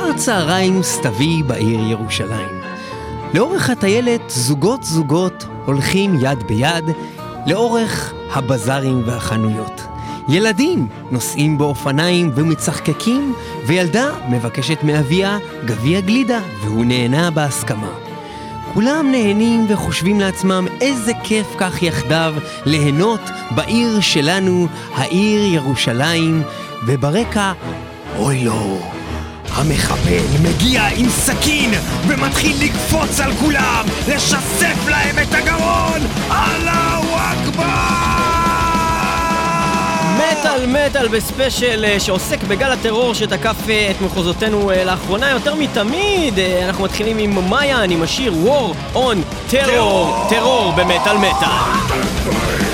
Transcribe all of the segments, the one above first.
אחר צהריים סתווי בעיר ירושלים. לאורך הטיילת זוגות זוגות הולכים יד ביד לאורך הבזארים והחנויות. ילדים נוסעים באופניים ומצחקקים, וילדה מבקשת מאביה גביע גלידה, והוא נהנה בהסכמה. כולם נהנים וחושבים לעצמם איזה כיף כך יחדיו ליהנות בעיר שלנו, העיר ירושלים, וברקע, אוי לא, המחבל מגיע עם סכין ומתחיל לקפוץ על כולם, לשסף להם את הגרון! אללהו אכבר! מטאל מטאל בספיישל אה, שעוסק בגל הטרור שתקף אה, את מחוזותינו אה, לאחרונה יותר מתמיד. אנחנו מתחילים עם מאיין עם השיר War on Terror, טרור במטאל מטאל.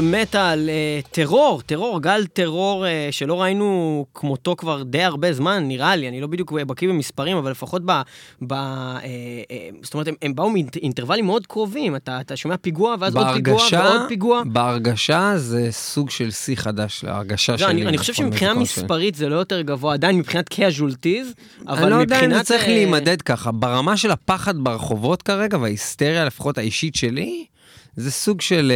מטאל, מטאל, אה, טרור, טרור, גל טרור אה, שלא ראינו כמותו כבר די הרבה זמן, נראה לי, אני לא בדיוק בקיא במספרים, אבל לפחות ב... ב אה, זאת אומרת, הם, הם באו מאינטרוולים מאוד קרובים, אתה, אתה שומע פיגוע, ואז בהרגשה, עוד פיגוע ועוד פיגוע. בהרגשה זה סוג של שיא חדש להרגשה לא, שלי. אני, אני חושב שמבחינה מספרית זה לא יותר גבוה, עדיין מבחינת casualties, אבל אני לא יודע אם זה צריך להימדד ככה, ברמה של הפחד ברחובות כרגע, וההיסטריה לפחות האישית שלי, זה סוג של...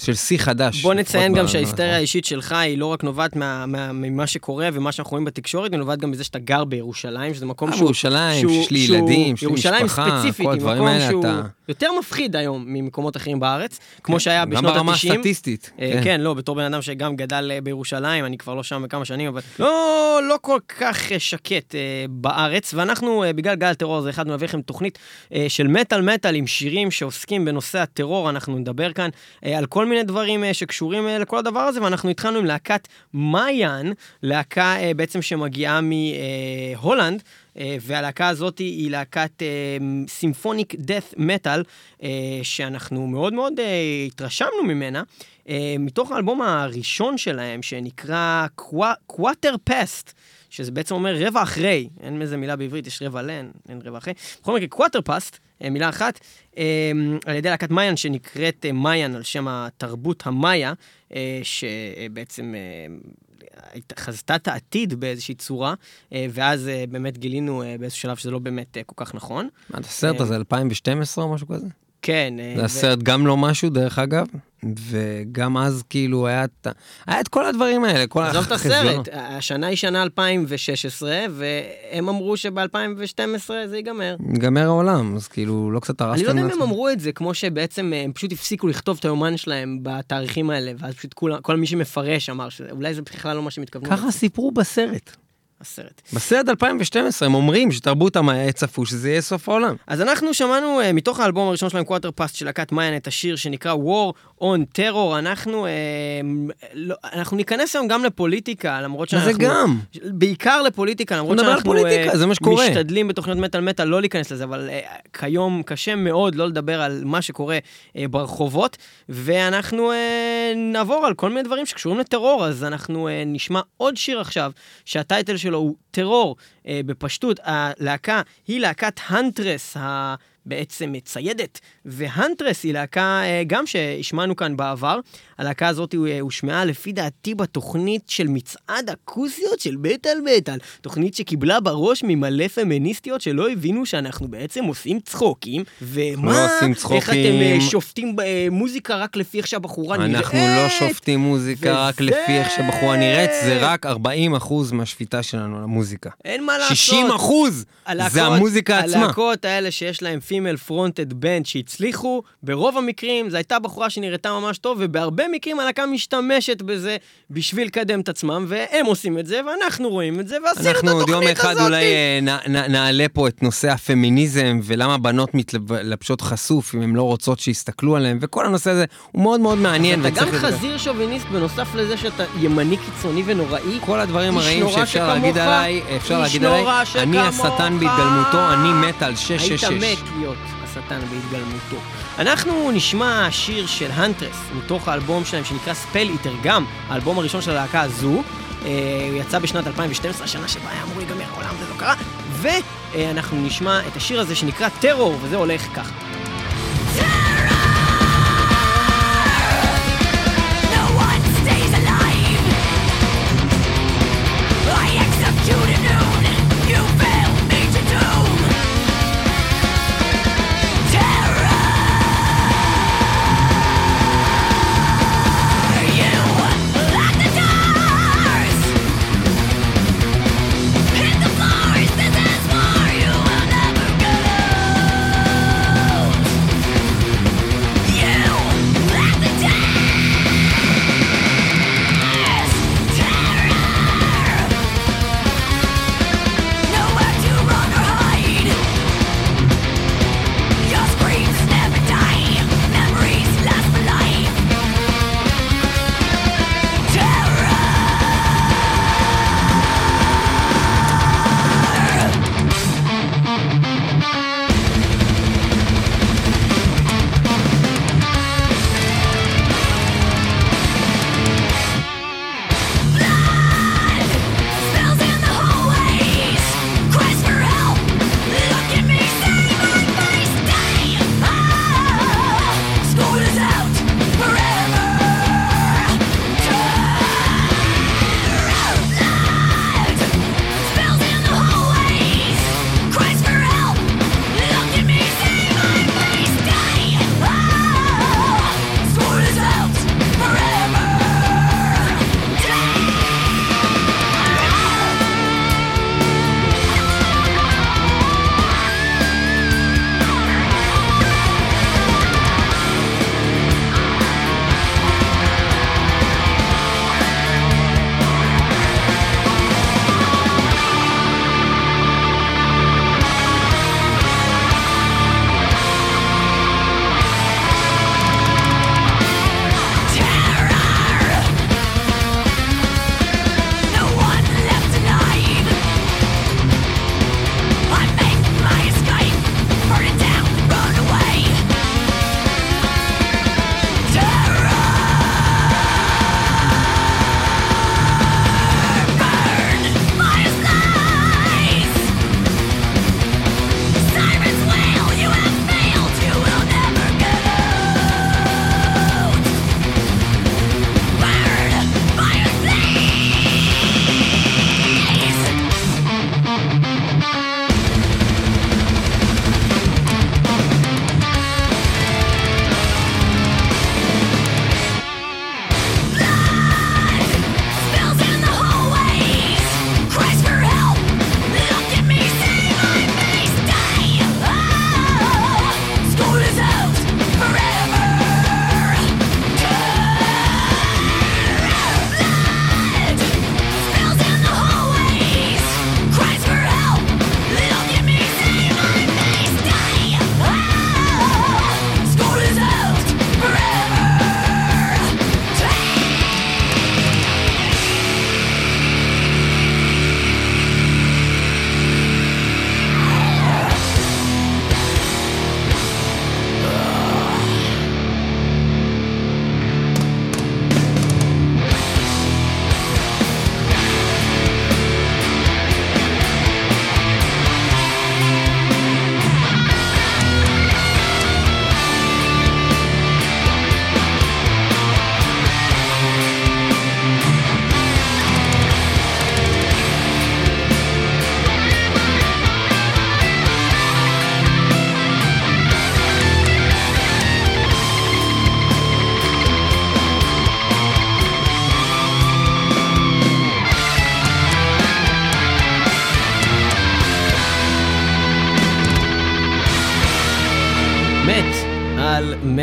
של שיא חדש. בוא נציין גם שההיסטריה האישית שלך היא לא רק נובעת מה, מה, ממה שקורה ומה שאנחנו רואים בתקשורת, היא נובעת גם מזה שאתה גר בירושלים, שזה מקום שהוא... בירושלים, שיש לי ילדים, שיש לי משפחה, כל הדברים האלה, אתה... יותר מפחיד היום ממקומות אחרים בארץ, כמו שהיה גם בשנות ברמה ה-90. הסטטיסטית. אה, כן, לא, בתור בן אדם שגם גדל אה, בירושלים, אני כבר לא שם בכמה שנים, אבל לא, לא כל כך אה, שקט אה, בארץ, ואנחנו, אה, בגלל גל הטרור הזה, החלטנו להביא לכם תוכנית אה, של מטאל מטאל עם שירים שעוסקים בנושא הטרור, אנחנו נדבר כאן אה, על כל מיני דברים אה, שקשורים אה, לכל הדבר הזה, ואנחנו התחלנו עם להקת מעיין, להקה אה, בעצם שמגיעה מהולנד. והלהקה הזאת היא להקת סימפוניק דאט מטאל, שאנחנו מאוד מאוד התרשמנו ממנה, אה, מתוך האלבום הראשון שלהם, שנקרא קוואטר פסט. שזה בעצם אומר רבע אחרי, אין איזה מילה בעברית, יש רבע לן, אין רבע אחרי. בכל מקרה, קוואטר פסט, מילה אחת, על ידי להקת מעיין שנקראת מעיין על שם התרבות המאיה, שבעצם חזתה את העתיד באיזושהי צורה, אה, ואז אה, באמת גילינו אה, באיזשהו שלב שזה לא באמת כל כך נכון. מה, הסרט הזה 2012 או משהו כזה? כן. זה הסרט גם לא משהו, דרך אגב, וגם אז כאילו היה, היה את כל הדברים האלה, כל עזוב את הסרט, השנה היא שנה 2016, והם אמרו שב-2012 זה ייגמר. ייגמר העולם, אז כאילו לא קצת הרסתם אני לא יודע אם הם אמרו את זה, כמו שבעצם הם פשוט הפסיקו לכתוב את היומן שלהם בתאריכים האלה, ואז פשוט כל מי שמפרש אמר שאולי זה בכלל לא מה שהם התכוונו. ככה סיפרו בסרט. הסרט. בסרט 2012 הם אומרים שתרבות המאיה צפו שזה יהיה סוף העולם. אז אנחנו שמענו uh, מתוך האלבום הראשון שלהם, קוואטר פאסט של להקת מיין, את השיר שנקרא War on Terror. אנחנו, uh, לא, אנחנו ניכנס היום גם לפוליטיקה, למרות שאנחנו... זה גם. בעיקר לפוליטיקה, למרות שאנחנו פוליטיקה, uh, זה מה שקורה. משתדלים בתוכניות מטאל מטאל לא להיכנס לזה, אבל uh, כיום קשה מאוד לא לדבר על מה שקורה uh, ברחובות, ואנחנו uh, נעבור על כל מיני דברים שקשורים לטרור, אז אנחנו uh, נשמע עוד שיר עכשיו, שהטייטל של שלו הוא טרור. אה, בפשטות, הלהקה היא להקת הנטרס, ה... בעצם ציידת, והנטרס היא להקה אה, גם שהשמענו כאן בעבר. הלהקה הזאת אה, הושמעה לפי דעתי בתוכנית של מצעד הכוסיות של מטאל מטאל. תוכנית שקיבלה בראש ממלא פמיניסטיות שלא הבינו שאנחנו בעצם עושים צחוקים. ומה, לא עושים צחוקים. איך אתם שופטים מוזיקה רק לפי איך שהבחורה נראית? אנחנו לא שופטים מוזיקה וזה... רק לפי איך שהבחורה נראית, זה רק 40% מהשפיטה שלנו למוזיקה. אין מה לעשות. 60 אחוז! זה המוזיקה עצמה. הלהקות האלה שיש להם פימל פרונטד בנד שהצליחו, ברוב המקרים זו הייתה בחורה שנראתה ממש טוב, ובהרבה מקרים הלהקה משתמשת בזה בשביל לקדם את עצמם, והם עושים את זה, ואנחנו רואים את זה, ועשינו את התוכנית הזאת. אנחנו עוד יום אחד אולי אה, נעלה פה את נושא הפמיניזם, ולמה בנות מתלבשות חשוף אם הן לא רוצות שיסתכלו עליהן, וכל הנושא הזה הוא מאוד מאוד מעניין. אתה גם חזיר שוביניסט בנוסף לזה שאתה ימני קיצוני ונוראי. כל הדברים הרעים שאפשר להגיד עליי, אפשר להגיד עליי, אני השטן בהתגלמותו, אני מת על 666. היית מת להיות השטן בהתגלמותו. אנחנו נשמע שיר של הנטרס, מתוך האלבום שלהם שנקרא ספל איטר, גם האלבום הראשון של הלהקה הזו. הוא אה, יצא בשנת 2012, השנה שבה היה אמור להיגמר העולם, זה לא קרה. ואנחנו נשמע את השיר הזה שנקרא טרור, וזה הולך ככה.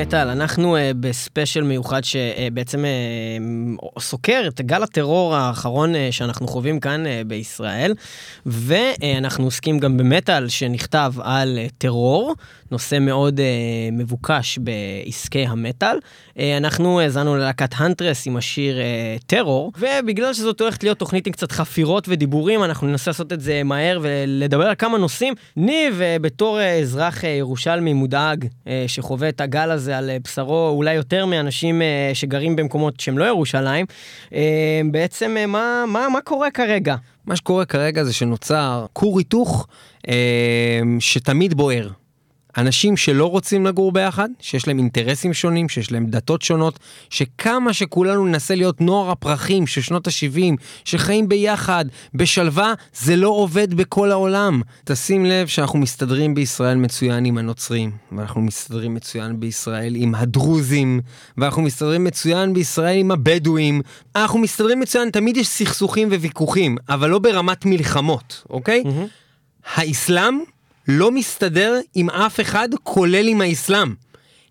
מטאל. אנחנו אה, בספיישל מיוחד שבעצם אה, אה, סוקר את גל הטרור האחרון אה, שאנחנו חווים כאן אה, בישראל, ואנחנו אה, עוסקים גם במטאל שנכתב על אה, טרור, נושא מאוד אה, מבוקש בעסקי המטאל. אה, אנחנו האזנו ללהקת הנטרס עם השיר אה, טרור, ובגלל שזאת הולכת להיות תוכנית עם קצת חפירות ודיבורים, אנחנו ננסה לעשות את זה מהר ולדבר על כמה נושאים. ניב, אה, בתור אה, אזרח אה, ירושלמי מודאג, אה, שחווה את הגל הזה על אה, בשרו, אולי יותר מאנשים אה, שגרים במקומות שהם לא ירושלים, uh, בעצם uh, מה, מה, מה קורה כרגע? מה שקורה כרגע זה שנוצר כור היתוך אה, שתמיד בוער. אנשים שלא רוצים לגור ביחד, שיש להם אינטרסים שונים, שיש להם דתות שונות, שכמה שכולנו ננסה להיות נוער הפרחים של שנות ה-70, שחיים ביחד, בשלווה, זה לא עובד בכל העולם. תשים לב שאנחנו מסתדרים בישראל מצוין עם הנוצרים, ואנחנו מסתדרים מצוין בישראל עם הדרוזים, ואנחנו מסתדרים מצוין בישראל עם הבדואים. אנחנו מסתדרים מצוין, תמיד יש סכסוכים וויכוחים, אבל לא ברמת מלחמות, אוקיי? Mm-hmm. האסלאם לא מסתדר עם אף אחד, כולל עם האסלאם.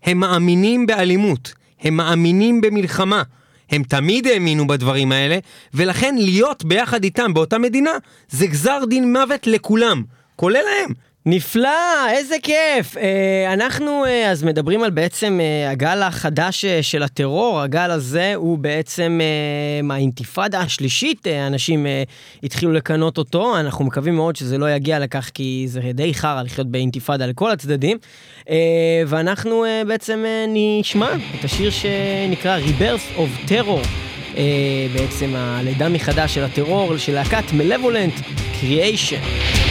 הם מאמינים באלימות, הם מאמינים במלחמה. הם תמיד האמינו בדברים האלה, ולכן להיות ביחד איתם באותה מדינה, זה גזר דין מוות לכולם, כולל הם. נפלא, איזה כיף. אה, אנחנו אה, אז מדברים על בעצם אה, הגל החדש של הטרור. הגל הזה הוא בעצם האינתיפאדה השלישית, אנשים התחילו לקנות אותו. אנחנו מקווים מאוד שזה לא יגיע לכך, כי זה די חרא לחיות באינתיפאדה לכל הצדדים. ואנחנו בעצם נשמע את השיר שנקרא Rebirth of Terror. בעצם הלידה מחדש של הטרור של להקת Malevolent Creation.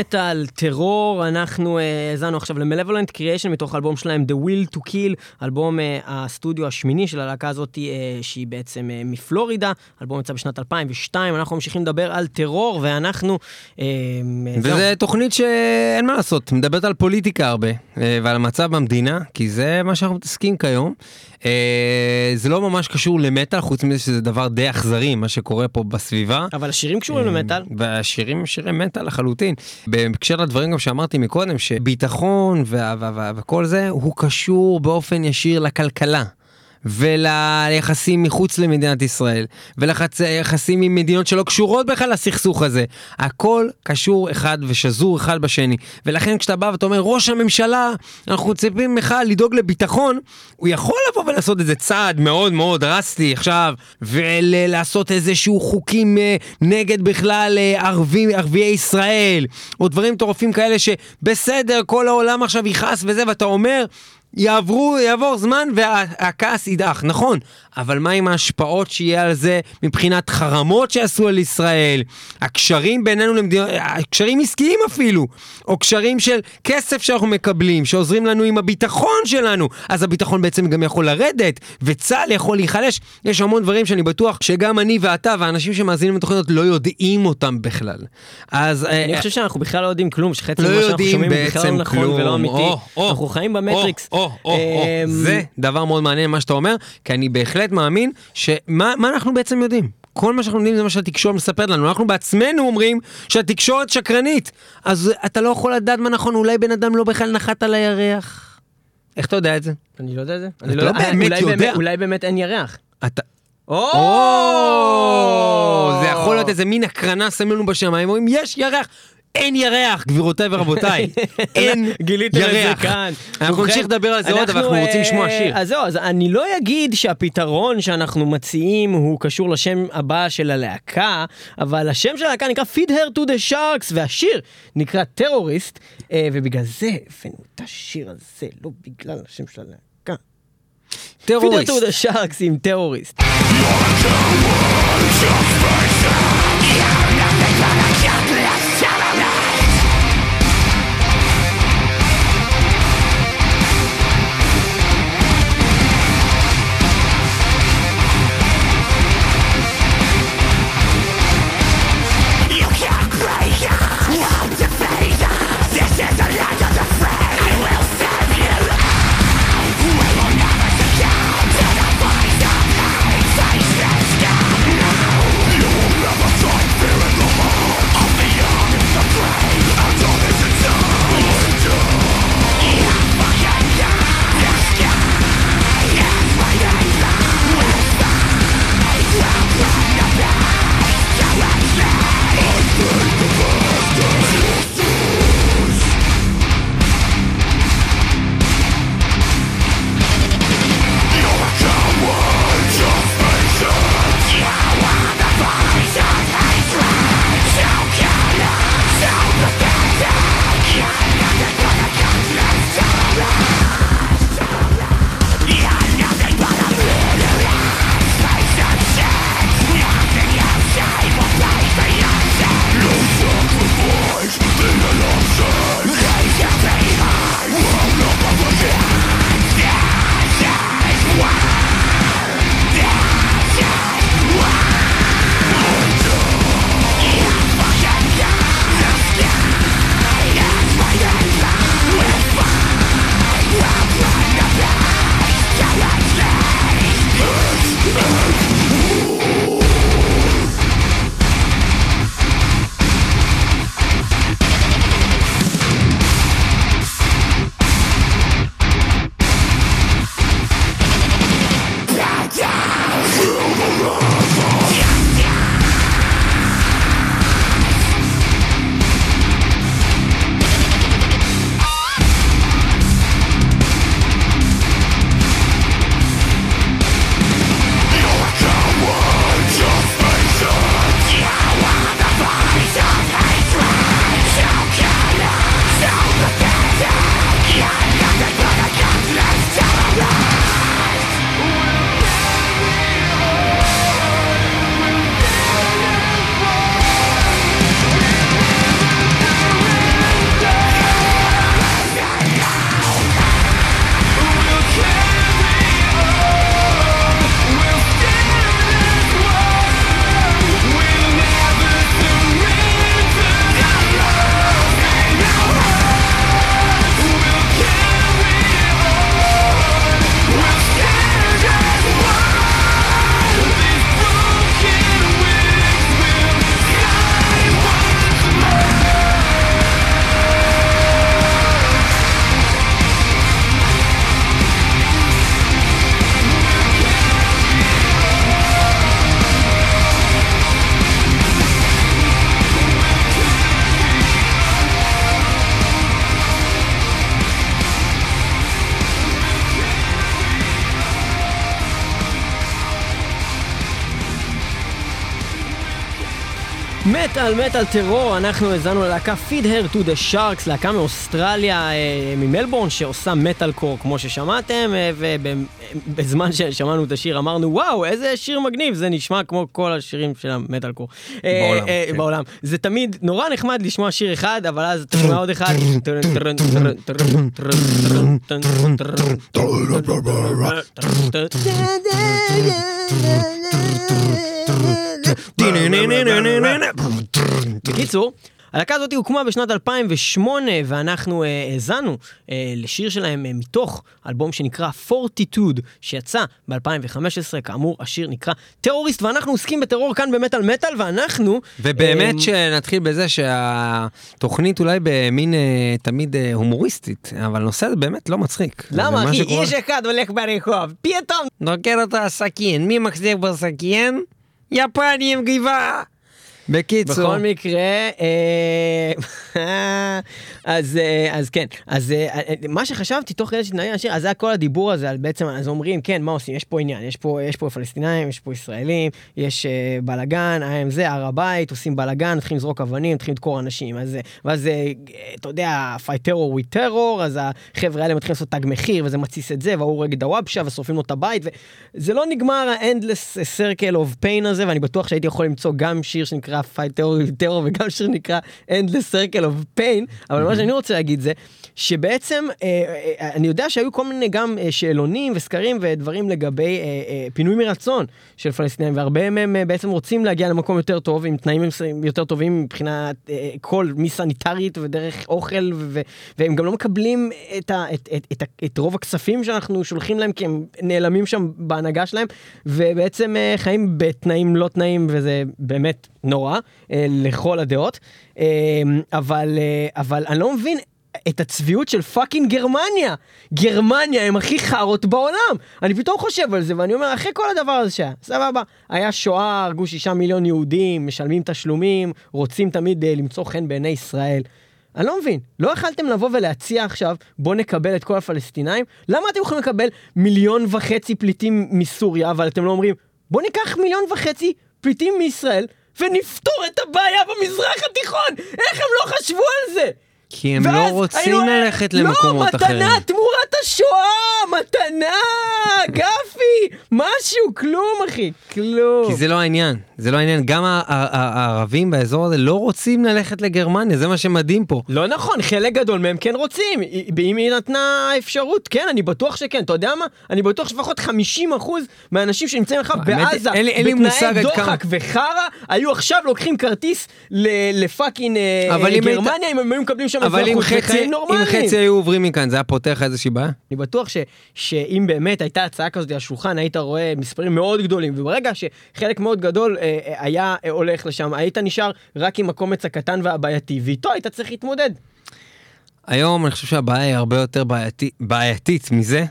מטאל, טרור, אנחנו אה, האזנו uh, עכשיו ל-Malevolent Creation מתוך האלבום שלהם The Will to Kill, אלבום uh, הסטודיו השמיני של הלהקה הזאת, uh, שהיא בעצם uh, מפלורידה, אלבום יצא בשנת 2002, אנחנו ממשיכים לדבר על טרור, ואנחנו... Uh, וזו תוכנית שאין מה לעשות, מדברת על פוליטיקה הרבה, uh, ועל המצב במדינה, כי זה מה שאנחנו מתעסקים כיום. Uh, זה לא ממש קשור למטאל, חוץ מזה שזה דבר די אכזרי, מה שקורה פה בסביבה. אבל השירים קשורים למטאל. והשירים שירי מטאל לחלוטין. בהקשר לדברים גם שאמרתי מקודם, שביטחון וכל זה, הוא קשור באופן ישיר לכלכלה. וליחסים מחוץ למדינת ישראל, וליחסים עם מדינות שלא קשורות בכלל לסכסוך הזה. הכל קשור אחד ושזור אחד בשני. ולכן כשאתה בא ואתה אומר, ראש הממשלה, אנחנו מצפים ממך לדאוג לביטחון, הוא יכול לבוא ולעשות איזה צעד מאוד מאוד דרסטי עכשיו, ולעשות איזשהו חוקים אה, נגד בכלל אה, ערבי, ערביי ישראל, או דברים מטורפים כאלה שבסדר, כל העולם עכשיו יכעס וזה, ואתה אומר, יעברו, יעבור זמן והכעס ידעך, נכון, אבל מה עם ההשפעות שיהיה על זה מבחינת חרמות שעשו על ישראל, הקשרים בינינו למדינות, הקשרים עסקיים אפילו, או קשרים של כסף שאנחנו מקבלים, שעוזרים לנו עם הביטחון שלנו, אז הביטחון בעצם גם יכול לרדת, וצה"ל יכול להיחלש, יש המון דברים שאני בטוח שגם אני ואתה והאנשים שמאזינים לתוכניות לא יודעים אותם בכלל. אז... אה, אני חושב שאנחנו בכלל לא יודעים כלום, שחצי לא ממה שאנחנו שומעים הוא בכלל לא נכון ולא אמיתי. אנחנו חיים במטריקס. אמ, זה דבר מאוד מעניין מה שאתה אומר, כי אני בהחלט מאמין שמה אנחנו בעצם יודעים? כל מה שאנחנו יודעים זה מה שהתקשורת מספרת לנו, אנחנו בעצמנו אומרים שהתקשורת שקרנית, אז אתה לא יכול לדעת מה נכון, אולי בן אדם לא בכלל נחת על הירח. איך אתה יודע את זה? אני לא יודע את זה. אתה לא, לא באמת יודע. אולי באמת אין ירח. אתה... או! זה יכול להיות איזה מין הקרנה שמים לנו בשמיים, אומרים יש ירח. אין ירח, גבירותיי ורבותיי, אין ירח. גיליתם את זה כאן. אנחנו נמשיך לדבר על זה עוד, אבל אנחנו רוצים לשמוע אה, שיר. אז זהו, אז אני לא אגיד שהפתרון שאנחנו מציעים הוא קשור לשם הבא של הלהקה, אבל השם של הלהקה נקרא Feed Her to the Sharks, והשיר נקרא טרוריסט, אה, ובגלל זה הבאנו את השיר הזה, לא בגלל השם של הלהקה. טרוריסט. Feed Her to the Sharks עם טרוריסט. מטאל, מטאל טרור, אנחנו האזנו ללהקה Feed Her to the Sharks, להקה מאוסטרליה, אה, ממלבורן, שעושה מטאל קור, כמו ששמעתם, אה, ובזמן ששמענו את השיר אמרנו, וואו, איזה שיר מגניב, זה נשמע כמו כל השירים של המטאל קור. אה, בעולם, אה, כן. בעולם. זה תמיד נורא נחמד לשמוע שיר אחד, אבל אז אתה שומע עוד אחד. בקיצור, הלהקה הזאת הוקמה בשנת 2008 ואנחנו אה, האזנו אה, לשיר שלהם אה, מתוך אלבום שנקרא Fortitude שיצא ב-2015, כאמור השיר נקרא טרוריסט ואנחנו עוסקים בטרור כאן במטאל מטאל ואנחנו... ובאמת אה, שנתחיל בזה שהתוכנית אולי במין אה, תמיד אה, הומוריסטית, אבל הנושא הזה באמת לא מצחיק. למה אחי, שקורה- איש אחד הולך ברחוב, פתאום דוקר אותו הסכין, מי מחזיק בסכין? יפני עם גבעה. בקיצור, בכל מקרה, אה, אז, אה, אז כן, אז אה, אה, מה שחשבתי תוך כדי שהתנהל השיר, אז זה היה כל הדיבור הזה, על בעצם, אז אומרים, כן, מה עושים? יש פה עניין, יש פה, יש פה פלסטינאים, יש פה ישראלים, יש אה, בלאגן, היה עם זה, הר הבית, עושים בלאגן, מתחילים לזרוק אבנים, מתחילים לדקור אנשים, אז, אה, ואז, אה, אתה יודע, fight terror with terror, אז החבר'ה האלה מתחילים לעשות תג מחיר, וזה מתסיס את זה, והוא את דוואבשה, ושורפים לו את הבית, וזה לא נגמר ה-endless circle of pain הזה, ואני בטוח שהייתי יכול למצוא גם שיר שנקרא fight terror וגם שיר שנקרא endless circle of pain, אבל מה שאני רוצה להגיד זה, שבעצם, אה, אה, אני יודע שהיו כל מיני גם אה, שאלונים וסקרים ודברים לגבי אה, אה, פינוי מרצון של פלסטינים, והרבה מהם אה, בעצם רוצים להגיע למקום יותר טוב, עם תנאים יותר טובים מבחינת אה, כל, מסניטרית ודרך אוכל, והם גם לא מקבלים את, ה, את, את, את, את רוב הכספים שאנחנו שולחים להם, כי הם נעלמים שם בהנהגה שלהם, ובעצם אה, חיים בתנאים לא תנאים, וזה באמת נורא, אה, לכל הדעות. אה, אבל, אה, אבל אני לא מבין את הצביעות של פאקינג גרמניה. גרמניה הם הכי חארות בעולם. אני פתאום חושב על זה ואני אומר, אחרי כל הדבר הזה שהיה, סבבה, היה שואה, הרגו שישה מיליון יהודים, משלמים תשלומים, רוצים תמיד uh, למצוא חן בעיני ישראל. אני לא מבין, לא יכלתם לבוא ולהציע עכשיו, בוא נקבל את כל הפלסטינאים? למה אתם יכולים לקבל מיליון וחצי פליטים מסוריה, אבל אתם לא אומרים, בוא ניקח מיליון וחצי פליטים מישראל, ונפתור את הבעיה במזרח התיכון! איך הם לא חשבו על זה? כי הם לא רוצים ללכת למקומות לא, אחרים. מתנה תמורת השואה! מתנה! גפי! משהו, כלום אחי, כלום. כי זה לא העניין, זה לא העניין. גם הערבים באזור הזה לא רוצים ללכת לגרמניה, זה מה שמדהים פה. לא נכון, חלק גדול מהם כן רוצים, אם היא נתנה אפשרות, כן, אני בטוח שכן, אתה יודע מה? אני בטוח שלפחות 50% מהאנשים שנמצאים עכשיו בעזה, אין אין בתנאי עד כמה- דוחק וחרא, היו עכשיו לוקחים כרטיס לפאקינג אה, גרמניה, אם הם היו מקבלים שם אבל אם חצי, אם. חצי היו עוברים מכאן, זה היה פותר לך איזושהי בעיה? אני בטוח ש, שאם באמת הייתה הצעה כזאת על השולחן, היית רואה מספרים מאוד גדולים, וברגע שחלק מאוד גדול אה, אה, היה אה, הולך לשם, היית נשאר רק עם הקומץ הקטן והבעייתי, ואיתו היית צריך להתמודד. היום אני חושב שהבעיה היא הרבה יותר בעייתי, בעייתית מזה,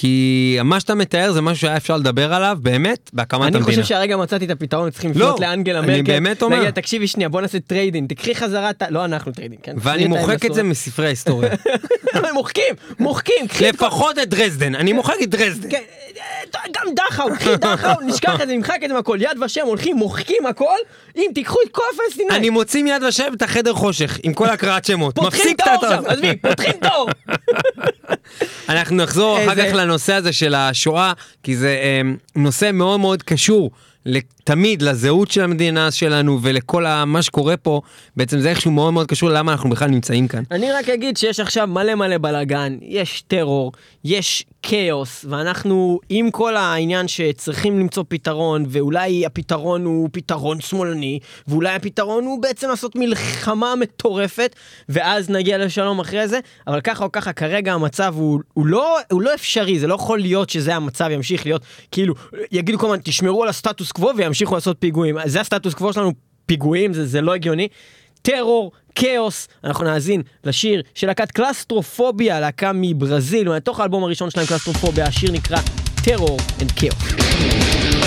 כי מה שאתה מתאר זה משהו שהיה אפשר לדבר עליו באמת בהקמת אני המדינה. חושב שהרגע מצאתי את הפתרון, צריכים לא, לפנות לאנגלה אני מרקל. באמת אומר. להגיד, תקשיבי שנייה, בוא נעשה trading, תקחי חזרה. לא אנחנו trading, כן? ואני מוחק את זה. מספרי ההיסטוריה. מוחקים, מוחקים. לפחות את דרזדן, אני מוחק את דרזדן. כן, אה, גם דכאו, קחי דכאו, נשכח את זה, נמחק את זה מהכל, יד ושם הולכים, מוחקים הכל, אם תיקחו את כל הפלסטינאים. אני מוציא מיד ושם את החדר חושך עם כל הקראת שמות. פותחים את האור שם, עזבי, פותחים את האור. אנחנו נחזור אחר כך לנושא הזה של השואה, כי זה אה, נושא מאוד מאוד קשור תמיד לזהות של המדינה שלנו ולכל מה שקורה פה, בעצם זה איכשהו מאוד מאוד קשור ללמה אנחנו בכלל נמצאים כאן. אני רק אגיד שיש עכשיו מלא מלא בלאגן, יש טרור, יש כאוס, ואנחנו עם כל העניין שצריכים למצוא פתרון, ואולי הפתרון הוא פתרון שמאלני, ואולי הפתרון הוא בעצם לעשות מלחמה מטורפת, ואז נגיע לשלום אחרי זה, אבל ככה או ככה כרגע המצב הוא, הוא, לא, הוא לא אפשרי, זה לא יכול להיות שזה המצב ימשיך להיות, כאילו, יגידו כל הזמן, תשמרו על הסטטוס קוו וימשיכו לעשות פיגועים, זה הסטטוס קוו שלנו, פיגועים, זה, זה לא הגיוני. טרור, כאוס, אנחנו נאזין לשיר של להקת קלסטרופוביה, להקה מברזיל, מתוך האלבום הראשון שלהם קלסטרופוביה, השיר נקרא Terror and Chaos.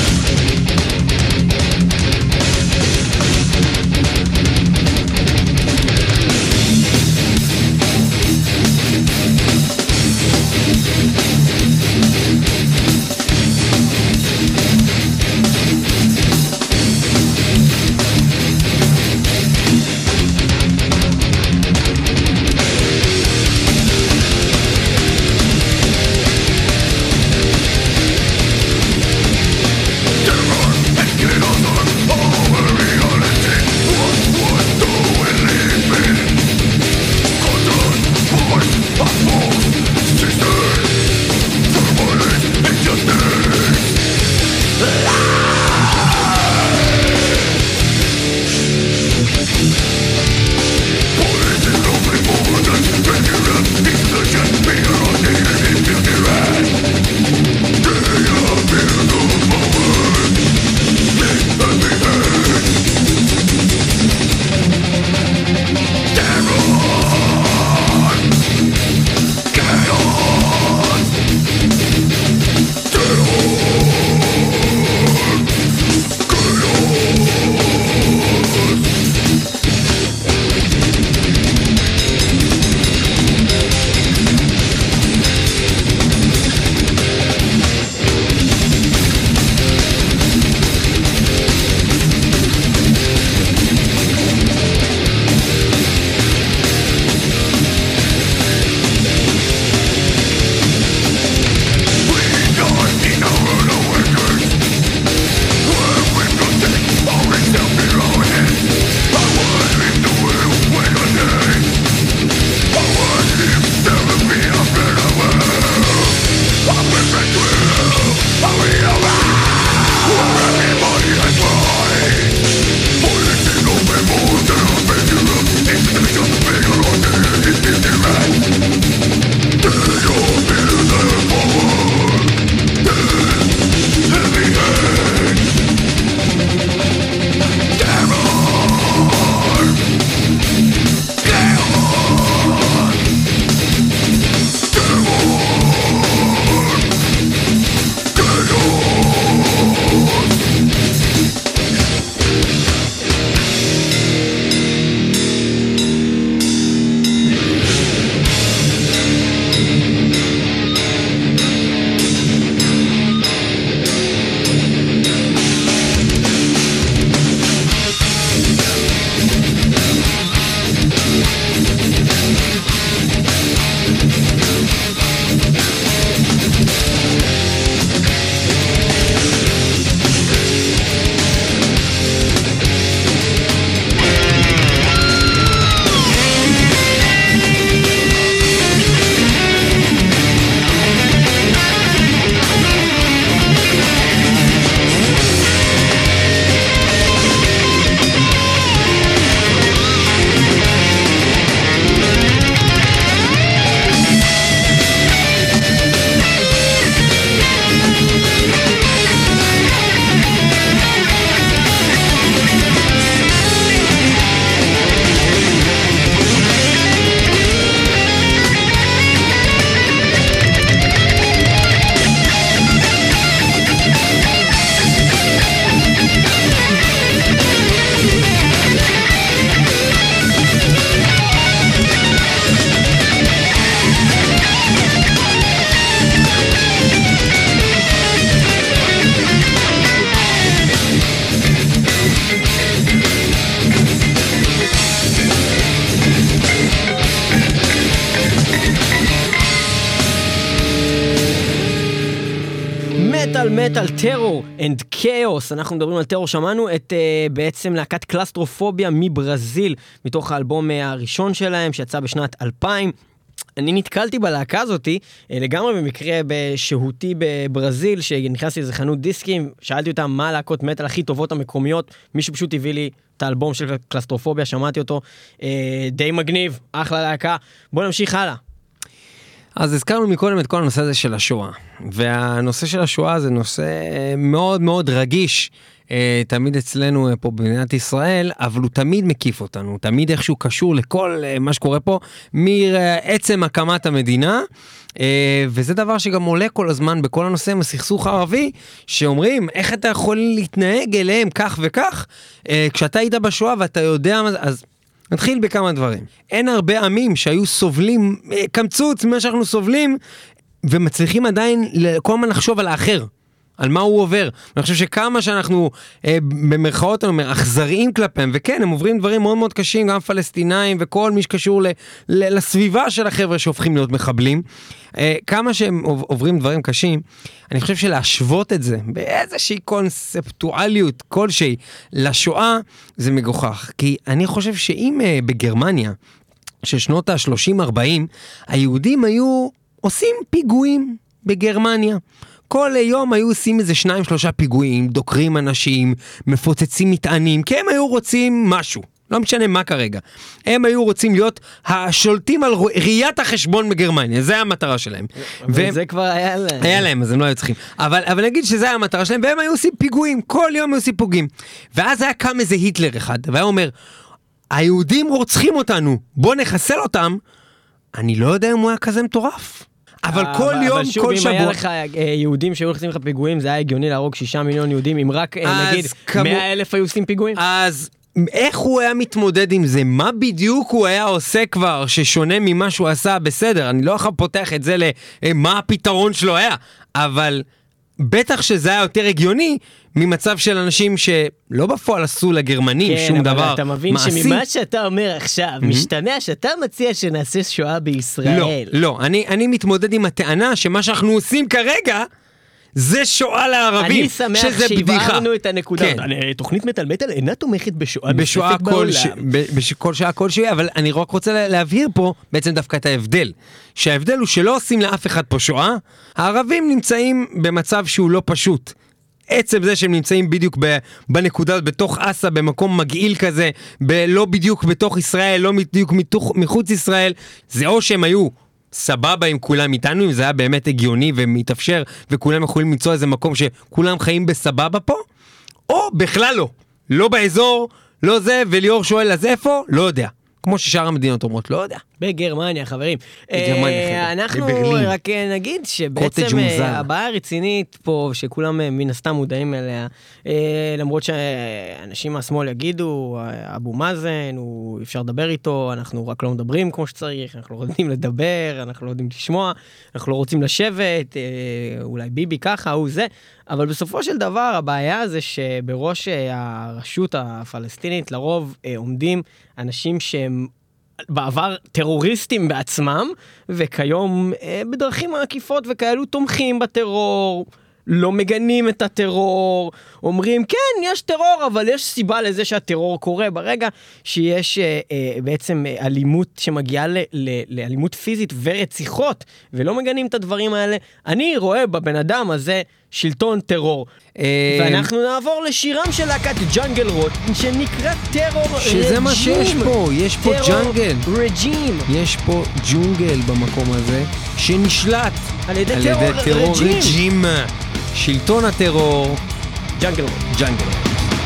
מטאל, Terror and Chaos. אנחנו מדברים על טרור, שמענו את אה, בעצם להקת קלסטרופוביה מברזיל, מתוך האלבום אה, הראשון שלהם, שיצא בשנת 2000. אני נתקלתי בלהקה הזאתי אה, לגמרי במקרה בשהותי בברזיל, שנכנסתי לאיזה חנות דיסקים, שאלתי אותם מה הלהקות מטאל הכי טובות המקומיות, מישהו פשוט הביא לי את האלבום של קלסטרופוביה, שמעתי אותו, אה, די מגניב, אחלה להקה. בואו נמשיך הלאה. אז הזכרנו מקודם את כל הנושא הזה של השואה, והנושא של השואה זה נושא מאוד מאוד רגיש, אה, תמיד אצלנו אה, פה במדינת ישראל, אבל הוא תמיד מקיף אותנו, תמיד איכשהו קשור לכל אה, מה שקורה פה, מעצם הקמת המדינה, וזה דבר שגם עולה כל הזמן בכל הנושא עם הסכסוך הערבי, שאומרים, איך אתה יכול להתנהג אליהם כך וכך, כשאתה היית בשואה ואתה יודע מה זה, אז נתחיל בכמה דברים. אין הרבה עמים שהיו סובלים אה, קמצוץ ממה שאנחנו סובלים, ומצליחים עדיין כל הזמן לחשוב על האחר. על מה הוא עובר. אני חושב שכמה שאנחנו אה, במרכאות אני אומר, אכזריים כלפיהם, וכן, הם עוברים דברים מאוד מאוד קשים, גם פלסטינאים וכל מי שקשור ל, ל, לסביבה של החבר'ה שהופכים להיות מחבלים. אה, כמה שהם עוברים דברים קשים, אני חושב שלהשוות את זה באיזושהי קונספטואליות כלשהי לשואה, זה מגוחך. כי אני חושב שאם אה, בגרמניה, של שנות ה-30-40, היהודים היו עושים פיגועים בגרמניה. כל יום היו עושים איזה שניים שלושה פיגועים, דוקרים אנשים, מפוצצים מטענים, כי הם היו רוצים משהו. לא משנה מה כרגע. הם היו רוצים להיות השולטים על ראיית החשבון בגרמניה, זה המטרה שלהם. אבל והם... זה כבר היה להם. היה להם, אז הם לא היו צריכים. אבל, אבל נגיד שזה היה המטרה שלהם, והם היו עושים פיגועים, כל יום היו עושים פיגועים. ואז היה קם איזה היטלר אחד, והיה אומר, היהודים רוצחים אותנו, בוא נחסל אותם. אני לא יודע אם הוא היה כזה מטורף. אבל אה, כל יום, כל שבוע... אבל שוב, אם היה לך אה, יהודים שהיו עושים לך פיגועים, זה היה הגיוני להרוג שישה מיליון יהודים, אם רק אה, נגיד מאה אלף היו עושים פיגועים? אז איך הוא היה מתמודד עם זה? מה בדיוק הוא היה עושה כבר ששונה ממה שהוא עשה? בסדר, אני לא יכול פותח את זה למה הפתרון שלו היה, אבל בטח שזה היה יותר הגיוני ממצב של אנשים שלא בפועל עשו לגרמנים כן, שום דבר מעשי. כן, אבל אתה מבין מעשי. שממה שאתה אומר עכשיו, mm-hmm. משתמע שאתה מציע שנעשה שואה בישראל. לא, לא, אני, אני מתמודד עם הטענה שמה שאנחנו עושים כרגע, זה שואה לערבים, שזה בדיחה. אני שמח שהבהרנו את הנקודה. כן. תוכנית מטאל מטאל אינה תומכת בשואה בשואה כל ש... בכל שעה כלשהי, אבל אני רק רוצה להבהיר פה בעצם דווקא את ההבדל. שההבדל הוא שלא עושים לאף אחד פה שואה, הערבים נמצאים במצב שהוא לא פשוט. עצם זה שהם נמצאים בדיוק בנקודה, בתוך אסא, במקום מגעיל כזה, ב- לא בדיוק בתוך ישראל, לא בדיוק מתוך, מחוץ ישראל, זה או שהם היו סבבה עם כולם איתנו, אם זה היה באמת הגיוני ומתאפשר, וכולם יכולים למצוא איזה מקום שכולם חיים בסבבה פה, או בכלל לא. לא באזור, לא זה, וליאור שואל אז איפה? לא יודע. כמו ששאר המדינות אומרות, לא יודע. בגרמניה, חברים. בגרמניה, חבר'ה. אנחנו בברלין. רק אה, נגיד שבעצם אה, הבעיה הרצינית פה, שכולם אה, מן הסתם מודעים אליה, למרות שאנשים מהשמאל יגידו, אבו מאזן, הוא אפשר לדבר איתו, אנחנו רק לא מדברים כמו שצריך, אנחנו לא יודעים לדבר, אנחנו לא יודעים לשמוע, אנחנו לא רוצים לשבת, אולי ביבי ככה, הוא זה. אבל בסופו של דבר הבעיה זה שבראש הרשות הפלסטינית לרוב עומדים אנשים שהם בעבר טרוריסטים בעצמם, וכיום אה, בדרכים עקיפות וכאלו תומכים בטרור. לא מגנים את הטרור, אומרים כן, יש טרור, אבל יש סיבה לזה שהטרור קורה. ברגע שיש אה, אה, בעצם אלימות שמגיעה לאלימות פיזית ורציחות, ולא מגנים את הדברים האלה, אני רואה בבן אדם הזה שלטון טרור. אה, ואנחנו נעבור לשירם של להקת ג'אנגל רוט, שנקרא טרור רג'ים. שזה מה שיש פה, יש פה ג'אנגל. רג'ים. יש פה ג'ונגל במקום הזה, שנשלט על ידי טרור רג'ים. שלטון הטרור. ג'אנגל רוט. ג'אנגל רוט.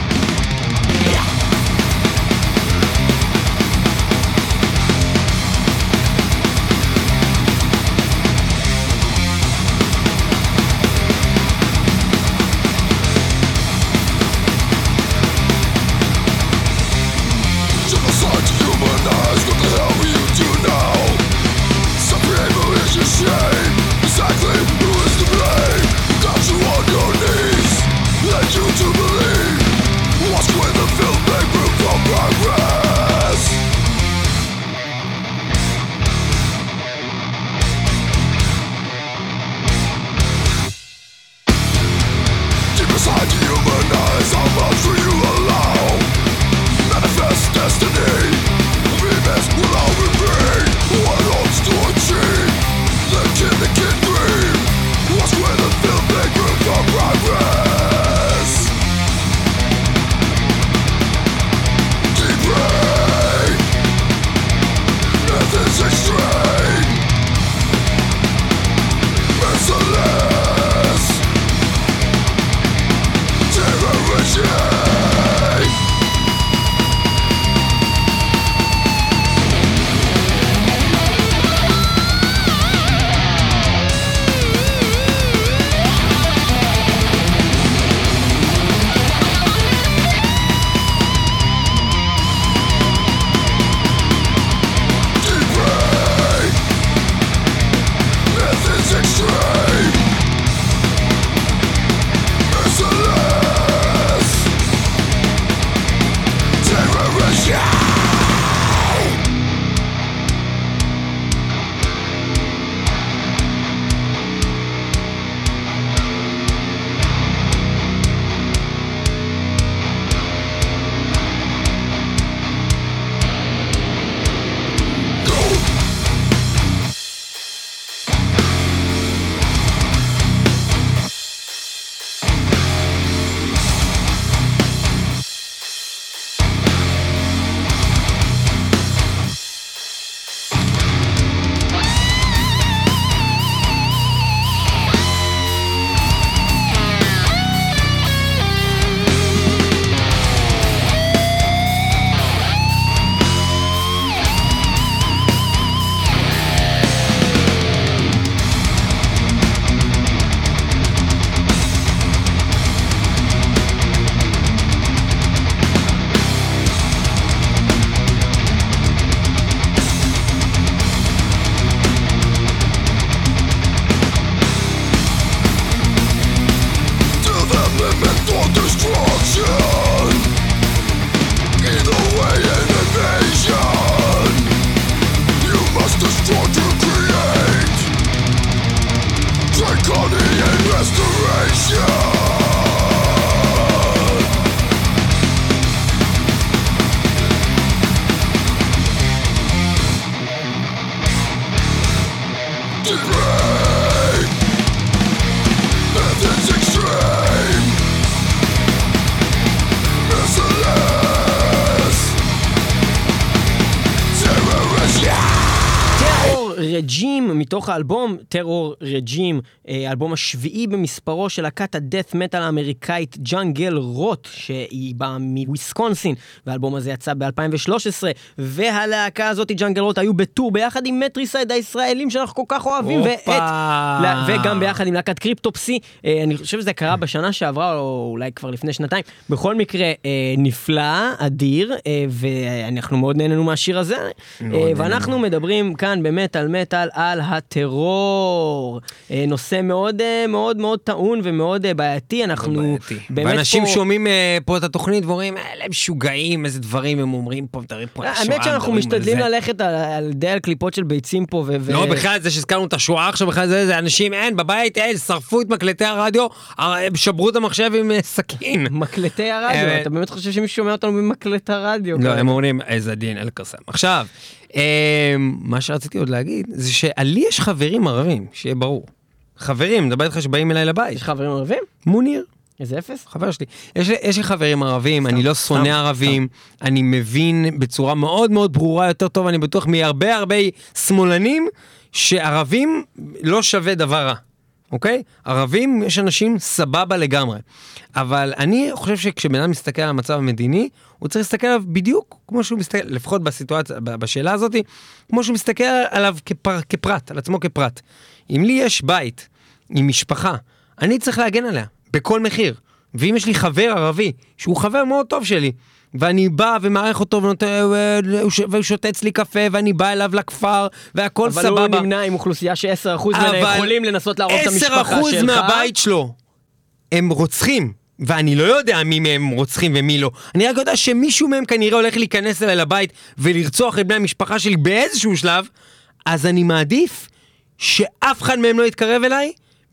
מתוך האלבום Terror Regime, האלבום השביעי במספרו של להקת ה death metal האמריקאית Jungle Rot, שהיא באה מוויסקונסין, והאלבום הזה יצא ב-2013, והלהקה הזאת, Jungle Rot, היו ב tour ביחד עם Matricide הישראלים שאנחנו כל כך אוהבים, ואת, וגם ביחד עם להקת Cryptopsy, אה, אני חושב שזה קרה בשנה שעברה, או אולי כבר לפני שנתיים. בכל מקרה, אה, נפלא, אדיר, אה, ואנחנו מאוד נהנינו מהשיר הזה, ואנחנו מדברים כאן באמת על מטאל, על הטרור. נושא מאוד מאוד מאוד טעון ומאוד בעייתי, אנחנו בעייתי. באמת פה... ואנשים שומעים פה את התוכנית ואומרים, אלה משוגעים, איזה דברים הם אומרים פה, מדברים פה על השואה. האמת שאנחנו משתדלים ללכת על די על קליפות של ביצים פה. לא, בכלל זה שהזכרנו את השואה עכשיו, בכלל זה, זה אנשים, אין, בבית, אין, שרפו את מקלטי הרדיו, שברו את המחשב עם אה, סכין. מקלטי הרדיו, אה, אתה באמת חושב שמישהו שומע אותנו במקלט הרדיו? לא, הם אומרים, איזה דין, אל קסם. עכשיו, אה, מה שרציתי עוד להגיד, זה שלי יש חברים ערבים, שיהיה ברור. חברים, מדבר איתך שבאים אליי לבית. יש חברים ערבים? מוניר. איזה אפס? חבר שלי. יש, יש לי חברים ערבים, אני לא שונא ערבים, אני מבין בצורה מאוד מאוד ברורה יותר טוב, אני בטוח מהרבה הרבה שמאלנים, שערבים לא שווה דבר רע. אוקיי? ערבים, יש אנשים סבבה לגמרי. אבל אני חושב שכשבן אדם מסתכל על המצב המדיני, הוא צריך להסתכל עליו בדיוק כמו שהוא מסתכל, לפחות בסיטואציה, בשאלה הזאת, כמו שהוא מסתכל עליו כפר, כפרט, על עצמו כפרט. אם לי יש בית עם משפחה, אני צריך להגן עליה, בכל מחיר. ואם יש לי חבר ערבי, שהוא חבר מאוד טוב שלי, ואני בא ומערך אותו והוא שותה אצלי קפה ואני בא אליו לכפר והכל אבל סבבה. אבל הוא נמנה עם אוכלוסייה ש-10% ממנה יכולים לנסות להרוג את המשפחה שלך. 10% מהבית שלו הם רוצחים. ואני לא יודע מי מהם רוצחים ומי לא. אני רק יודע שמישהו מהם כנראה הולך להיכנס אליי לבית ולרצוח את בני המשפחה שלי באיזשהו שלב, אז אני מעדיף שאף אחד מהם לא יתקרב אליי,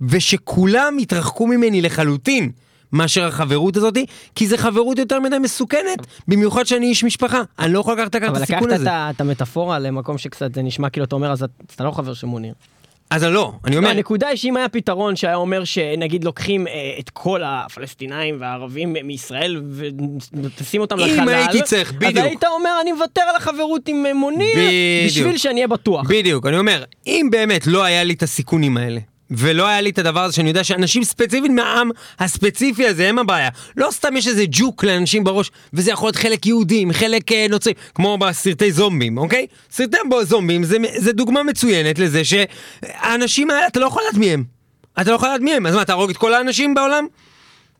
ושכולם יתרחקו ממני לחלוטין. מאשר החברות הזאתי, כי זה חברות יותר מדי מסוכנת, במיוחד שאני איש משפחה, אני לא יכול לקחת את הסיכון הזה. אבל לקחת את המטאפורה למקום שקצת זה נשמע כאילו אתה אומר, אז אתה לא חבר של מוניר. אז לא, אני אומר... לא, הנקודה היא שאם היה פתרון שהיה אומר שנגיד לוקחים אה, את כל הפלסטינאים והערבים מישראל ותשים אותם לחלל, אם הייתי צריך, בדיוק. אז היית אומר אני מוותר על החברות עם אה, מוניר. בשביל שאני אהיה בטוח. בדיוק, אני אומר, אם באמת לא היה לי את הסיכונים האלה, ולא היה לי את הדבר הזה שאני יודע שאנשים ספציפית מהעם הספציפי הזה הם הבעיה. לא סתם יש איזה ג'וק לאנשים בראש, וזה יכול להיות חלק יהודים, חלק אה, נוצרים, כמו בסרטי זומבים, אוקיי? סרטי זומבים זה, זה דוגמה מצוינת לזה שהאנשים האלה, אתה לא יכול לדעת מי הם. אתה לא יכול לדעת מי הם, אז מה, תהרוג את כל האנשים בעולם?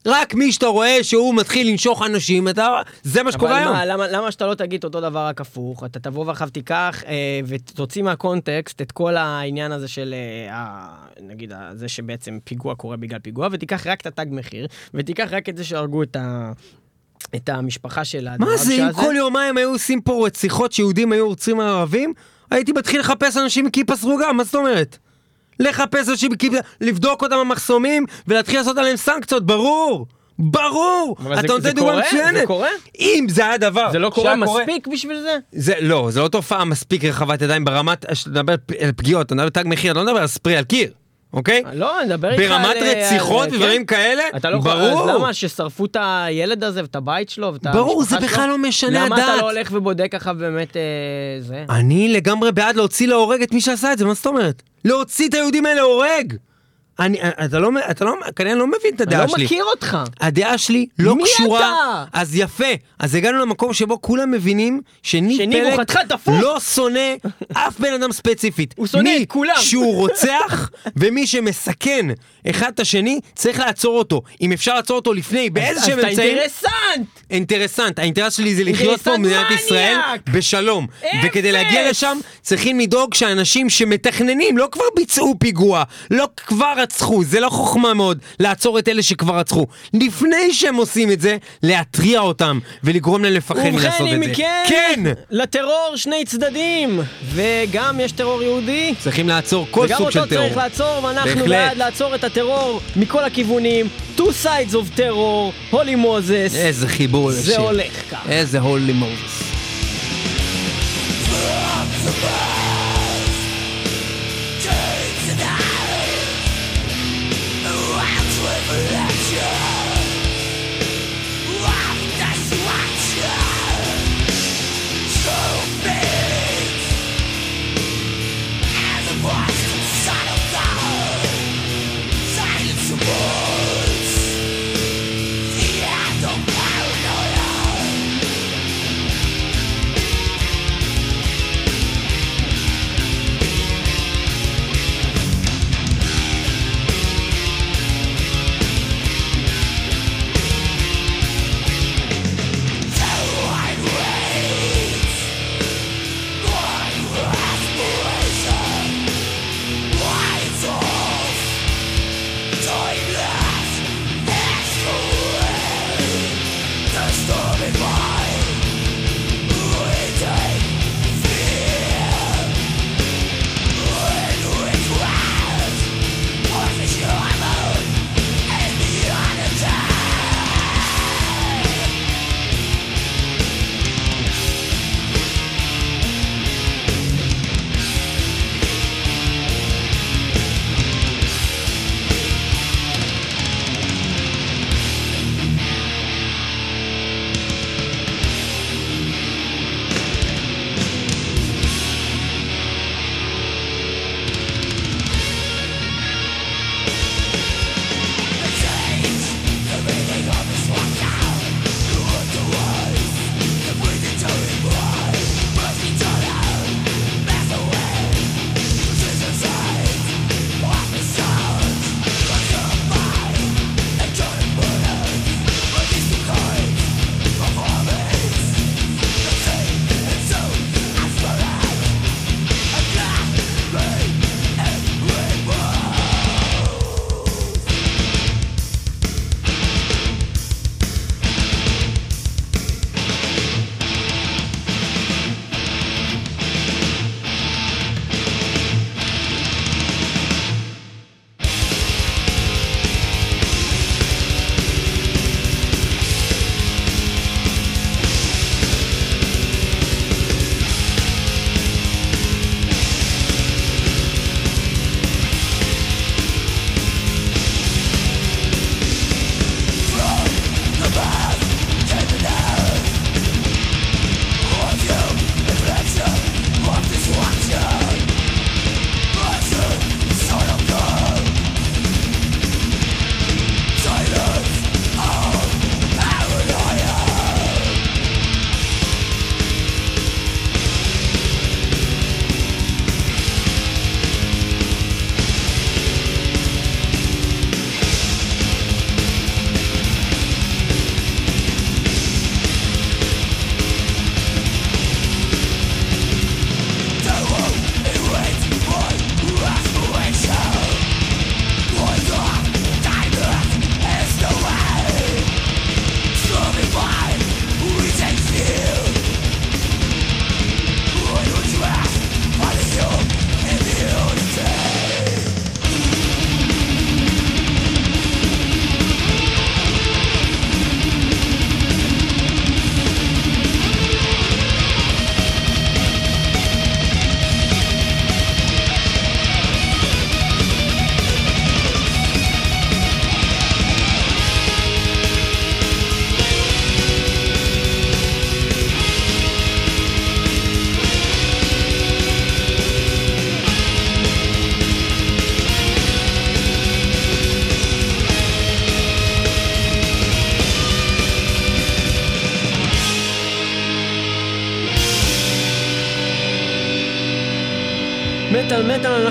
רק מי שאתה רואה שהוא מתחיל לנשוך אנשים, אתה... זה מה שקורה היום. אבל למה, למה שאתה לא תגיד אותו דבר רק הפוך? אתה תבוא ואחר תיקח אה, ותוציא מהקונטקסט את כל העניין הזה של, אה, נגיד, זה שבעצם פיגוע קורה בגלל פיגוע, ותיקח רק את התג מחיר, ותיקח רק את זה שהרגו את ה... את המשפחה של הדרב מה זה, אם כל יומיים היו עושים פה רציחות שיהודים היו עוצרים ערבים, הייתי מתחיל לחפש אנשים עם כיפה סרוגה, מה זאת אומרת? לחפש אנשים, לבדוק אותם במחסומים ולהתחיל לעשות עליהם סנקציות, ברור! ברור! אתה נותן דוגמה מצוינת. זה קורה? אם זה היה דבר זה לא קורה מספיק. בשביל זה? זה לא, זה לא תופעה מספיק רחבת ידיים ברמת, אתה מדבר על פגיעות, אתה מדבר על תג מחיר, אתה לא מדבר על ספרי על קיר. אוקיי? לא, אני מדבר איתך על... ברמת רציחות כן. ודברים כאלה, לא ברור. אז למה ששרפו את הילד הזה ואת הבית שלו ואת המשפחה שלו? ברור, זה בכלל לא משנה הדת. למה אתה לא הולך ובודק ככה באמת אה, זה? אני לגמרי בעד להוציא להורג את מי שעשה את זה, מה זאת אומרת? להוציא את היהודים האלה הורג! אני, אתה לא, אתה לא, כנראה לא מבין את הדעה שלי. אני לא מכיר אותך. הדעה שלי לא מי קשורה. מי אתה? אז יפה. אז הגענו למקום שבו כולם מבינים שניב פלק לא שונא אף בן אדם ספציפית. הוא שונא את כולם. מי שהוא רוצח ומי שמסכן אחד את השני, צריך לעצור אותו. אם אפשר לעצור אותו לפני, באיזה שהם אמצעים... אז אתה אינטרסנט! אינטרסנט. האינטרס שלי זה לחיות פה במדינת ישראל בשלום. וכדי להגיע לשם, צריכים לדאוג שאנשים שמתכננים, לא כבר ביצעו פיגוע, לא כבר רצחו, זה לא חוכמה מאוד לעצור את אלה שכבר רצחו. לפני שהם עושים את זה, להתריע אותם ולגרום להם לפחד מלעשות את זה. ובכן, אם כן, כן, לטרור שני צדדים, וגם יש טרור יהודי. צריכים לעצור כל סוג של טרור. וגם אותו צריך לעצור, ואנחנו בעד לעצור את הטרור מכל הכיוונים. Two sides of terror, הולי מוזס. איזה חיבור לשיר. זה הולך ככה. איזה הולי מוזס.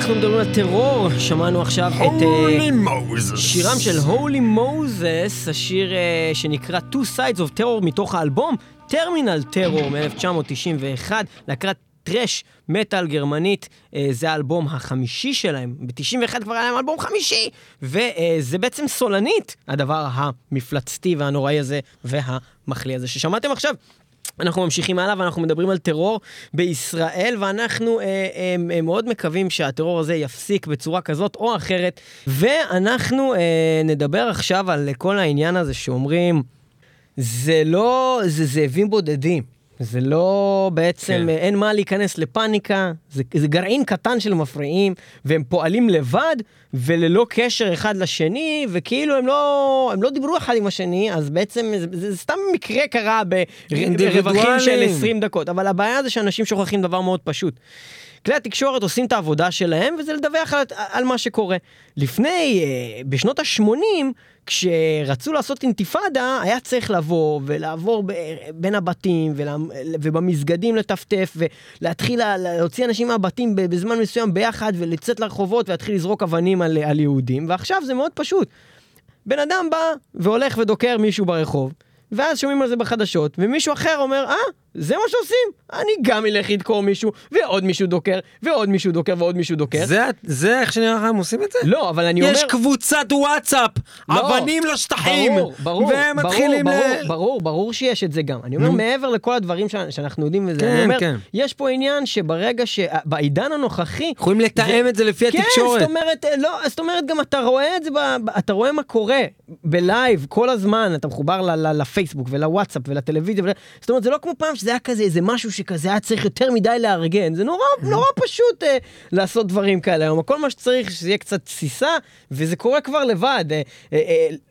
אנחנו מדברים על טרור, שמענו עכשיו את uh, שירם של הולי מוזס, השיר uh, שנקרא Two Sides of Terror מתוך האלבום טרמינל טרור מ-1991, להקרת טרש מטאל גרמנית, uh, זה האלבום החמישי שלהם, ב-91 כבר היה להם אלבום חמישי, וזה בעצם סולנית, הדבר המפלצתי והנוראי הזה והמחליא הזה ששמעתם עכשיו. אנחנו ממשיכים הלאה ואנחנו מדברים על טרור בישראל, ואנחנו אה, אה, אה, מאוד מקווים שהטרור הזה יפסיק בצורה כזאת או אחרת. ואנחנו אה, נדבר עכשיו על כל העניין הזה שאומרים, זה לא, זה זאבים בודדים. זה לא בעצם, כן. אין מה להיכנס לפאניקה, זה, זה גרעין קטן של מפריעים, והם פועלים לבד וללא קשר אחד לשני, וכאילו הם לא, הם לא דיברו אחד עם השני, אז בעצם זה, זה סתם מקרה קרה ברווחים של 20 דקות. אבל הבעיה זה שאנשים שוכחים דבר מאוד פשוט. כלי התקשורת עושים את העבודה שלהם, וזה לדווח על, על מה שקורה. לפני, אה, בשנות ה-80, כשרצו לעשות אינתיפאדה, היה צריך לבוא ולעבור ב, בין הבתים ולה, ובמסגדים לטפטף ולהתחיל להוציא אנשים מהבתים בזמן מסוים ביחד ולצאת לרחובות ולהתחיל לזרוק אבנים על, על יהודים, ועכשיו זה מאוד פשוט. בן אדם בא והולך ודוקר מישהו ברחוב, ואז שומעים על זה בחדשות, ומישהו אחר אומר, אה, זה מה שעושים, אני גם אלך לדקור מישהו, ועוד מישהו דוקר, ועוד מישהו דוקר, ועוד מישהו דוקר. זה, זה איך שנראה לך הם עושים את זה? לא, אבל אני אומר... יש קבוצת וואטסאפ, לא, אבנים לשטחים, ברור, ברור, והם ברור, מתחילים ברור, ל... ברור, ברור שיש את זה גם. אני אומר, נו. מעבר לכל הדברים ש- שאנחנו יודעים וזה, כן, אני אומר, כן. יש פה עניין שברגע ש... בעידן הנוכחי... יכולים לתאם את זה לפי כן, התקשורת. זאת אומרת, אה, לא, זאת אומרת, גם אתה רואה את זה, ב, ב- אתה רואה מה קורה בלייב כל הזמן, אתה מחובר ל, ל, לפייסבוק ולוואטסאפ ולטלוויזיה, ול... זאת אומרת, זה לא כמו פעם שזה היה כזה, איזה משהו שכזה היה צריך יותר מדי לארגן, זה נורא, נורא פשוט אה, לעשות דברים כאלה היום, כל מה שצריך שזה יהיה קצת תסיסה, וזה קורה כבר לבד, אה, אה,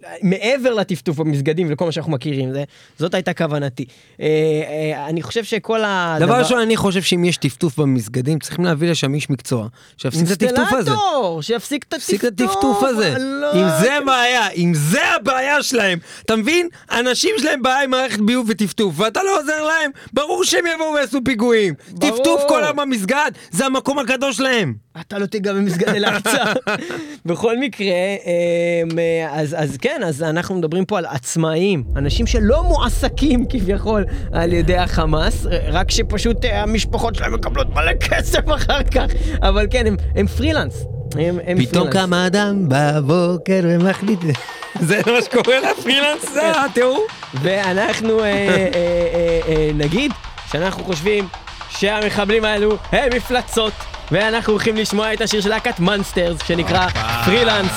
אה, מעבר לטפטוף במסגדים ולכל מה שאנחנו מכירים, זה, זאת הייתה כוונתי. אה, אה, אני חושב שכל הדבר... דבר ראשון, אני חושב שאם יש טפטוף במסגדים, צריכים להביא לשם איש מקצוע, שיפסיק את הטפטוף הזה. אינסטלטור, שיפסיק את תפסיק את הטפטוף הטפטוף הזה. לא, אם זה הבעיה, אם זה הבעיה שלהם, אתה מבין? אנשים שלהם בעיה עם מערכת ביוב וטפטוף, ואתה לא עוזר להם, ברור שהם יבואו ויעשו פיגועים. ברור. טפטוף כל היום במסגד, זה המקום הקדוש שלהם. אתה לא תיגע במסגד אל-אקצא. בכל מקרה, אמ, אז, אז כן, אז אנחנו מדברים פה על עצמאים, אנשים שלא מועסקים כביכול על ידי החמאס, רק שפשוט אה, המשפחות שלהם מקבלות מלא כסף אחר כך, אבל כן, הם, הם פרילנס. הם, הם פתאום. קם אדם בבוקר ומחליט... זה מה שקורה לפרילנס, זה התיאור? ואנחנו אה, אה, אה, אה, נגיד שאנחנו חושבים שהמחבלים האלו הם מפלצות ואנחנו הולכים לשמוע את השיר של להקת מונסטרס שנקרא פרילנס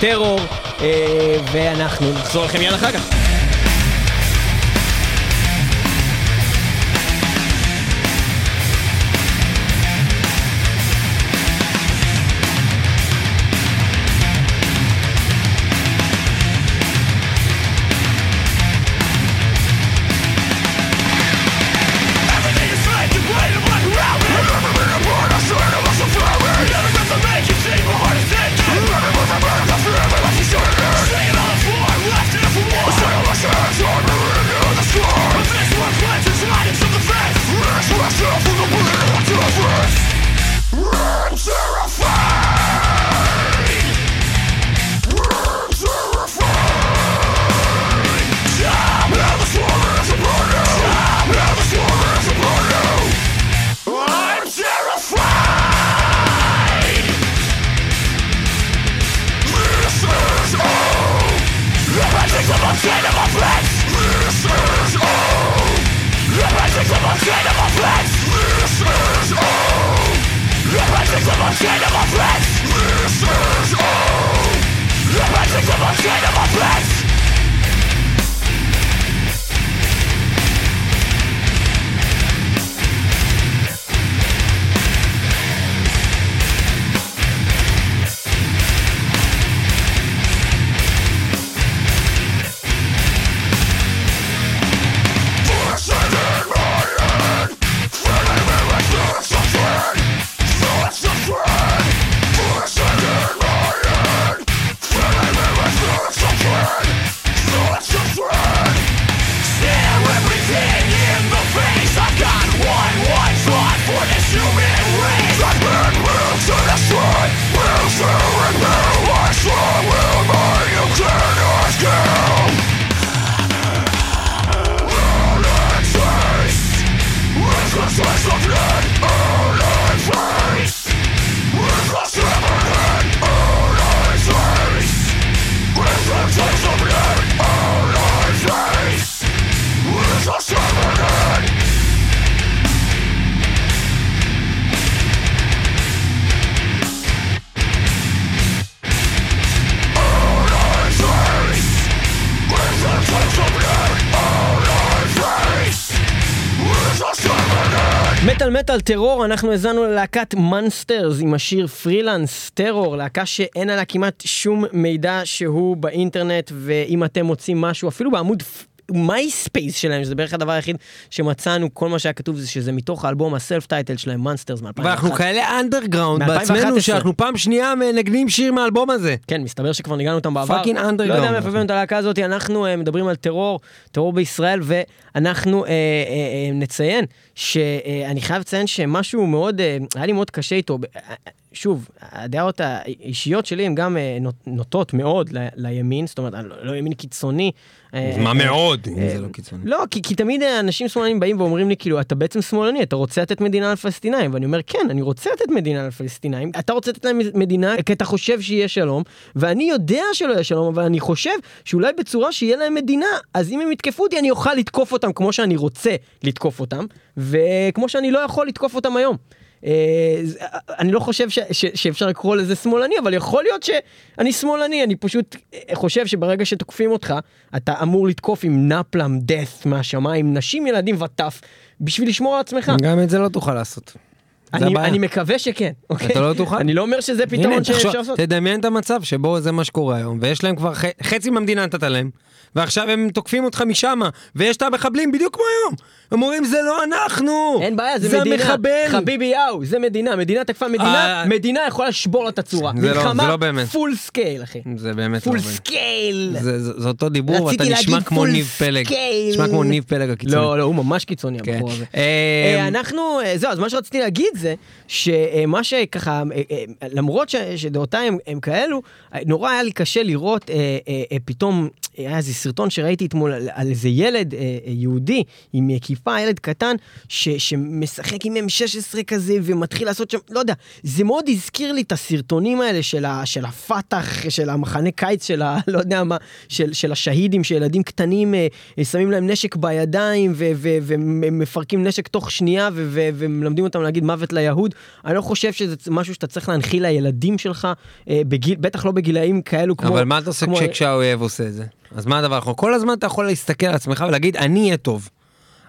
טרור אה, ואנחנו נחזור לכם מיד אחר כך. chain of my friends This is all The magic of my chain of my מטאל טרור, אנחנו האזנו ללהקת Monsters עם השיר Freelance Terror, להקה שאין עליה כמעט שום מידע שהוא באינטרנט, ואם אתם מוצאים משהו, אפילו בעמוד מייספייס שלהם, שזה בערך הדבר היחיד שמצאנו, כל מה שהיה כתוב זה שזה מתוך האלבום ה self title שלהם, Monsters מ-2011. ואנחנו כאלה אנדרגראונד בעצמנו, 2011. שאנחנו פעם שנייה מנגנים שיר מהאלבום הזה. כן, מסתבר שכבר ניגענו אותם בעבר. Fucking underground. לא יודע מאיפה הבאנו את הלהקה הזאת, אנחנו אה, מדברים על טרור, טרור בישראל, ואנחנו אה, אה, נציין שאני חייב לציין שמשהו מאוד, היה לי מאוד קשה איתו. שוב, הדעות האישיות שלי הן גם אה, נוטות מאוד ל- לימין, זאת אומרת, לא- לא ימין קיצוני. אה, מה אה, מאוד, אם זה לא קיצוני. לא, כי, כי תמיד אנשים שמאלנים באים ואומרים לי, כאילו, אתה בעצם שמאלני, אתה רוצה לתת מדינה לפלסטינאים. ואני אומר, כן, אני רוצה לתת מדינה לפלסטינאים. אתה רוצה לתת להם מדינה כי אתה חושב שיהיה שלום, ואני יודע שלא יהיה שלום, אבל אני חושב שאולי בצורה שיהיה להם מדינה, אז אם הם יתקפו אותי, אני אוכל לתקוף אותם כמו שאני רוצה לתקוף אותם, וכמו שאני לא יכול לתקוף אותם היום. אה, זה- אני לא חושב ש, ש, שאפשר לקרוא לזה שמאלני, אבל יכול להיות שאני שמאלני, אני פשוט אה, חושב שברגע שתוקפים אותך, אתה אמור לתקוף עם נפלם דף מהשמיים, נשים, ילדים וטף, בשביל לשמור על עצמך. גם את זה לא תוכל לעשות. אני. אני מקווה שכן, אוקיי? אתה לא תוכל? אני לא אומר שזה פתרון שאפשר לעשות. תדמיין את המצב שבו זה מה שקורה היום, ויש להם כבר ח- חצי מהמדינה נתת להם, ועכשיו הם תוקפים אותך משמה, ויש את המחבלים בדיוק כמו היום. הם אומרים זה לא אנחנו! אין בעיה, זה, זה מדינה. המחבל! חביבי יאו, זה מדינה. מדינה תקפה מדינה, אה, מדינה יכולה לשבור לה את הצורה. זה לא- זה לא באמת. full scale, אחי. זה באמת לא full עובד. scale. זה, זה, זה אותו דיבור, ואתה רציתי נשמע כמו ניב פלג. נשמע כמו ניב פלג הקיצוני. לא, לא, הוא ממש קיצוני, כן. הבחור הזה. אה, אה, אנחנו, אה, זהו, אז מה שרציתי להגיד זה, שמה שככה, אה, למרות שדעותיי הם, הם כאלו, נורא היה לי קשה לראות אה, אה, אה, פתאום, היה איזה סרטון שראיתי אתמול על, על איזה ילד יהודי עם אה, כיפה, ילד קטן, ש, שמשחק עם M16 כזה ומתחיל לעשות שם, לא יודע, זה מאוד הזכיר לי את הסרטונים האלה של, ה, של הפתח, של המחנה קיץ, של ה... לא יודע מה, של, של השהידים, שילדים קטנים אה, אה, שמים להם נשק בידיים ומפרקים נשק תוך שנייה ו- ו- ומלמדים אותם להגיד מוות ליהוד. אני לא חושב שזה משהו שאתה צריך להנחיל לילדים שלך, אה, בגיל, בטח לא בגילאים כאלו כמו... אבל מה אתה עושה כמו- כשהאויב עושה את זה? אז מה הדבר האחרון? כל הזמן אתה יכול להסתכל על עצמך ולהגיד, אני אהיה טוב.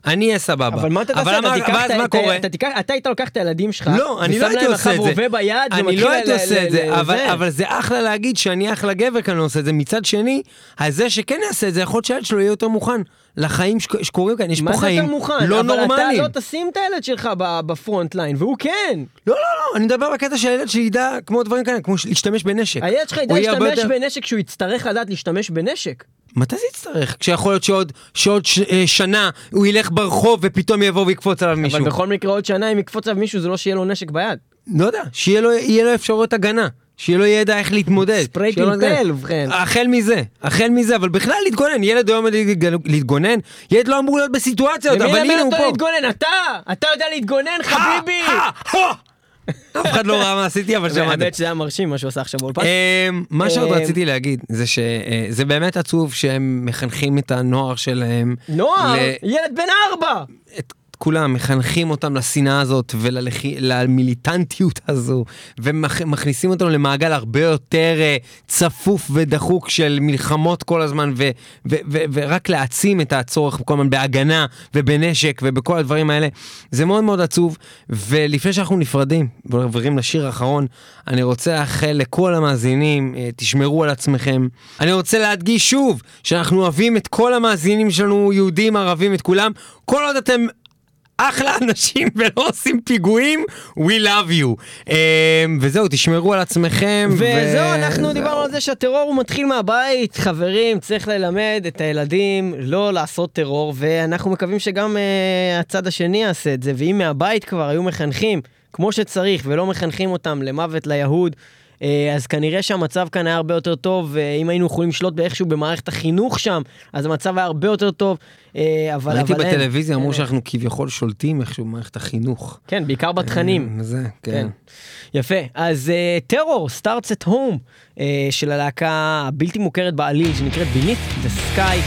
אני אהיה סבבה. אבל מה אתה תעשה? אתה תיקח ואז את ה- מה אתה- קורה? אתה תיקח- אתה היית לוקח את הילדים שלך, לא, אני לא ושם הייתי להם עושה את זה. רובה ביד, אני לא הייתי עושה את זה, אבל זה. אבל זה אחלה להגיד שאני אחלה גבר כי אני לא עושה את זה. מצד שני, זה שכן יעשה את זה, יכול להיות שהילד שלו יהיה יותר מוכן לחיים שק- שקורים כאן. יש מה פה זה חיים יותר מוכן? לא אבל נורמליים. אתה לא תשים את הילד שלך בפרונט ליין, והוא כן. לא, לא, לא, אני מדבר בקטע שהילד שלי ידע כמו דברים כאלה, כמו להשתמש בנשק. הילד שלך ידע להשתמש יותר- בנשק כשהוא יצטרך לדעת להשתמש בנשק. מתי זה יצטרך? כשיכול להיות שעוד שעוד ש- אה, שנה הוא ילך ברחוב ופתאום יבוא ויקפוץ עליו מישהו. אבל בכל מקרה עוד שנה אם יקפוץ עליו מישהו זה לא שיהיה לו נשק ביד. לא יודע, שיהיה לו, לו אפשרויות הגנה. שיהיה לו ידע איך להתמודד. ספרי זה. ובכן. החל מזה, החל מזה, אבל בכלל להתגונן, ילד היום להתג- להתגונן, ילד לא אמור להיות בסיטואציות, אבל הנה הוא אותו פה. להתגונן? אתה! אתה יודע להתגונן חביבי! אף אחד לא ראה מה עשיתי, אבל שמעתי. האמת שזה היה מרשים מה שהוא עשה עכשיו באולפן. אמ, מה שעוד אמ, רציתי להגיד, זה שזה באמת עצוב שהם מחנכים את הנוער שלהם. נוער! ילד בן ארבע! כולם, מחנכים אותם לשנאה הזאת ולמיליטנטיות הזו, ומכניסים אותנו למעגל הרבה יותר אה, צפוף ודחוק של מלחמות כל הזמן, ו- ו- ו- ורק להעצים את הצורך כל הזמן בהגנה ובנשק ובכל הדברים האלה. זה מאוד מאוד עצוב, ולפני שאנחנו נפרדים ועוברים לשיר האחרון, אני רוצה לאחל לכל המאזינים, אה, תשמרו על עצמכם. אני רוצה להדגיש שוב, שאנחנו אוהבים את כל המאזינים שלנו, יהודים, ערבים, את כולם, כל עוד אתם אחלה אנשים ולא עושים פיגועים, we love you. Um, וזהו, תשמרו על עצמכם. וזהו, ו- אנחנו דיברנו על זה שהטרור הוא מתחיל מהבית, חברים, צריך ללמד את הילדים לא לעשות טרור, ואנחנו מקווים שגם uh, הצד השני יעשה את זה, ואם מהבית כבר היו מחנכים כמו שצריך, ולא מחנכים אותם למוות ליהוד, אז כנראה שהמצב כאן היה הרבה יותר טוב, ואם היינו יכולים לשלוט באיכשהו במערכת החינוך שם, אז המצב היה הרבה יותר טוב, אבל, ראיתי אבל אין. בטלוויזיה, אמרו. שאנחנו כביכול שולטים איכשהו במערכת החינוך. כן, בעיקר בתכנים. אה, זה, כן. כן. יפה. אז טרור, סטארטס את הום, של הלהקה הבלתי מוכרת בעליל, שנקראת Beneath the Sky.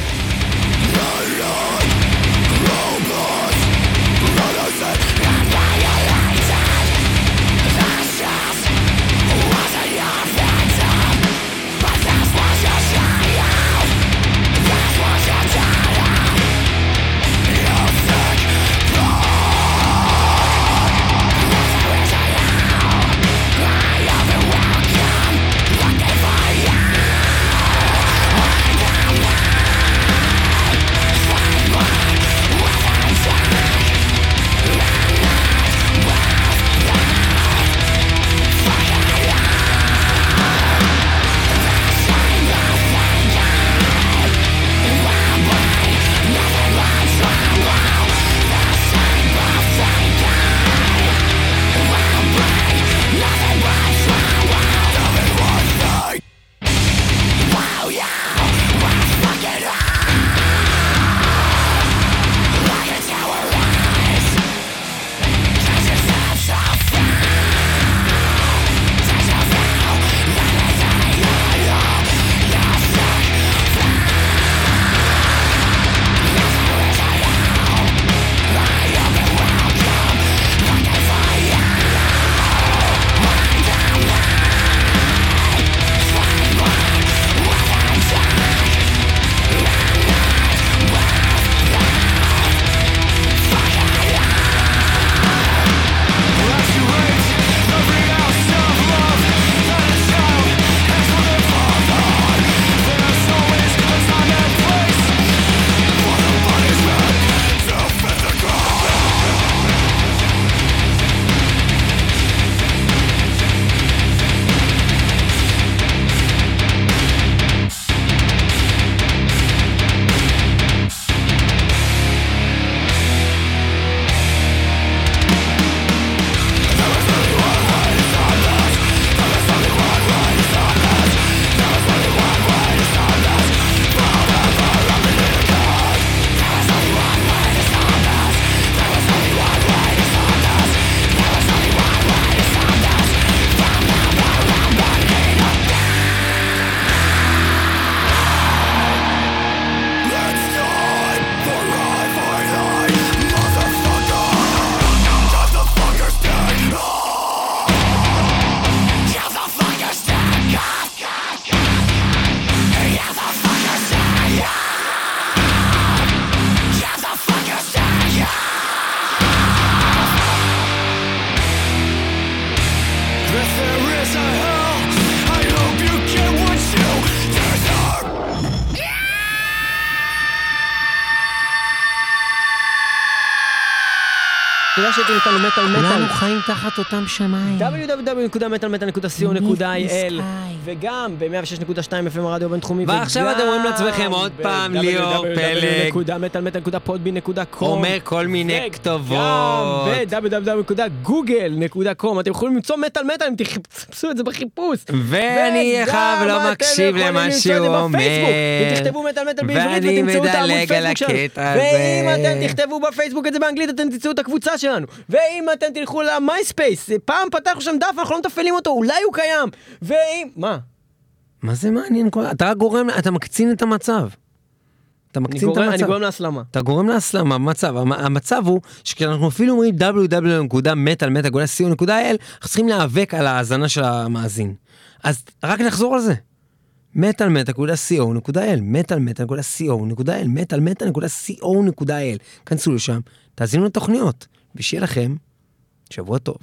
תודה שהייתם איתנו מטאל מטאל. כולנו חיים תחת אותם שמיים. www.metalmetal.co.il וגם ב-106.2 FM הרדיו הבינתחומי. ועכשיו אתם אומרים לעצמכם עוד פעם, ליאור פלג. www.metalmetal.podbean.com אומר כל מיני כתובות. וגם ב-www.google.com אתם יכולים למצוא מטאל מטאל אם תחפשו את זה בחיפוש. ואני חייב לא מקשיב למה שהוא אומר. אם תכתבו מטאל מטאל בעברית ואני ותמצאו את העמוד מדלג על פייסבוק שלנו. ואם. אתם תכתבו בפייסבוק את זה באנגלית אתם תמצאו את הקבוצה שלנו. ואם אתם תלכו למייספייס, פעם פתחנו שם דף אנחנו לא מתפעלים אותו, אולי הוא קיים. ואם... מה? מה זה מעניין? אתה גורם, אתה מקצין את המצב. אתה מקצין את גורם- אני המצב. גורם להסלמה. אתה גורם להסלמה במצב, המ- המצב הוא שכשאנחנו אפילו אומרים www.מטאל.co.il אנחנו צריכים להיאבק על ההאזנה של המאזין. אז רק נחזור על זה. מטאל.co.il, מטאל.co.il, מטאל.co.il, כנסו לשם, תאזינו לתוכניות, ושיהיה לכם שבוע טוב.